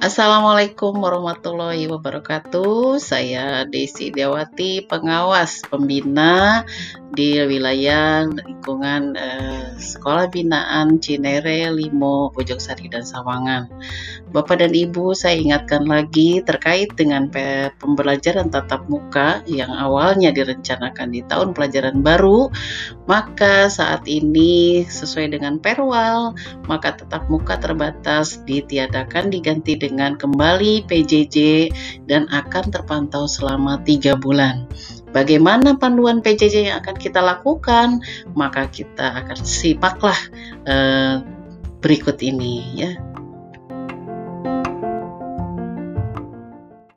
Assalamualaikum warahmatullahi wabarakatuh. Saya Desi Dewati, pengawas pembina di wilayah lingkungan eh, Sekolah Binaan Cinere, Limo, Sari dan Sawangan. Bapak dan Ibu, saya ingatkan lagi terkait dengan pembelajaran tatap muka yang awalnya direncanakan di tahun pelajaran baru, maka saat ini sesuai dengan perwal, maka tatap muka terbatas ditiadakan diganti dengan dengan kembali PJJ dan akan terpantau selama tiga bulan. Bagaimana panduan PJJ yang akan kita lakukan? Maka kita akan simaklah eh, berikut ini ya.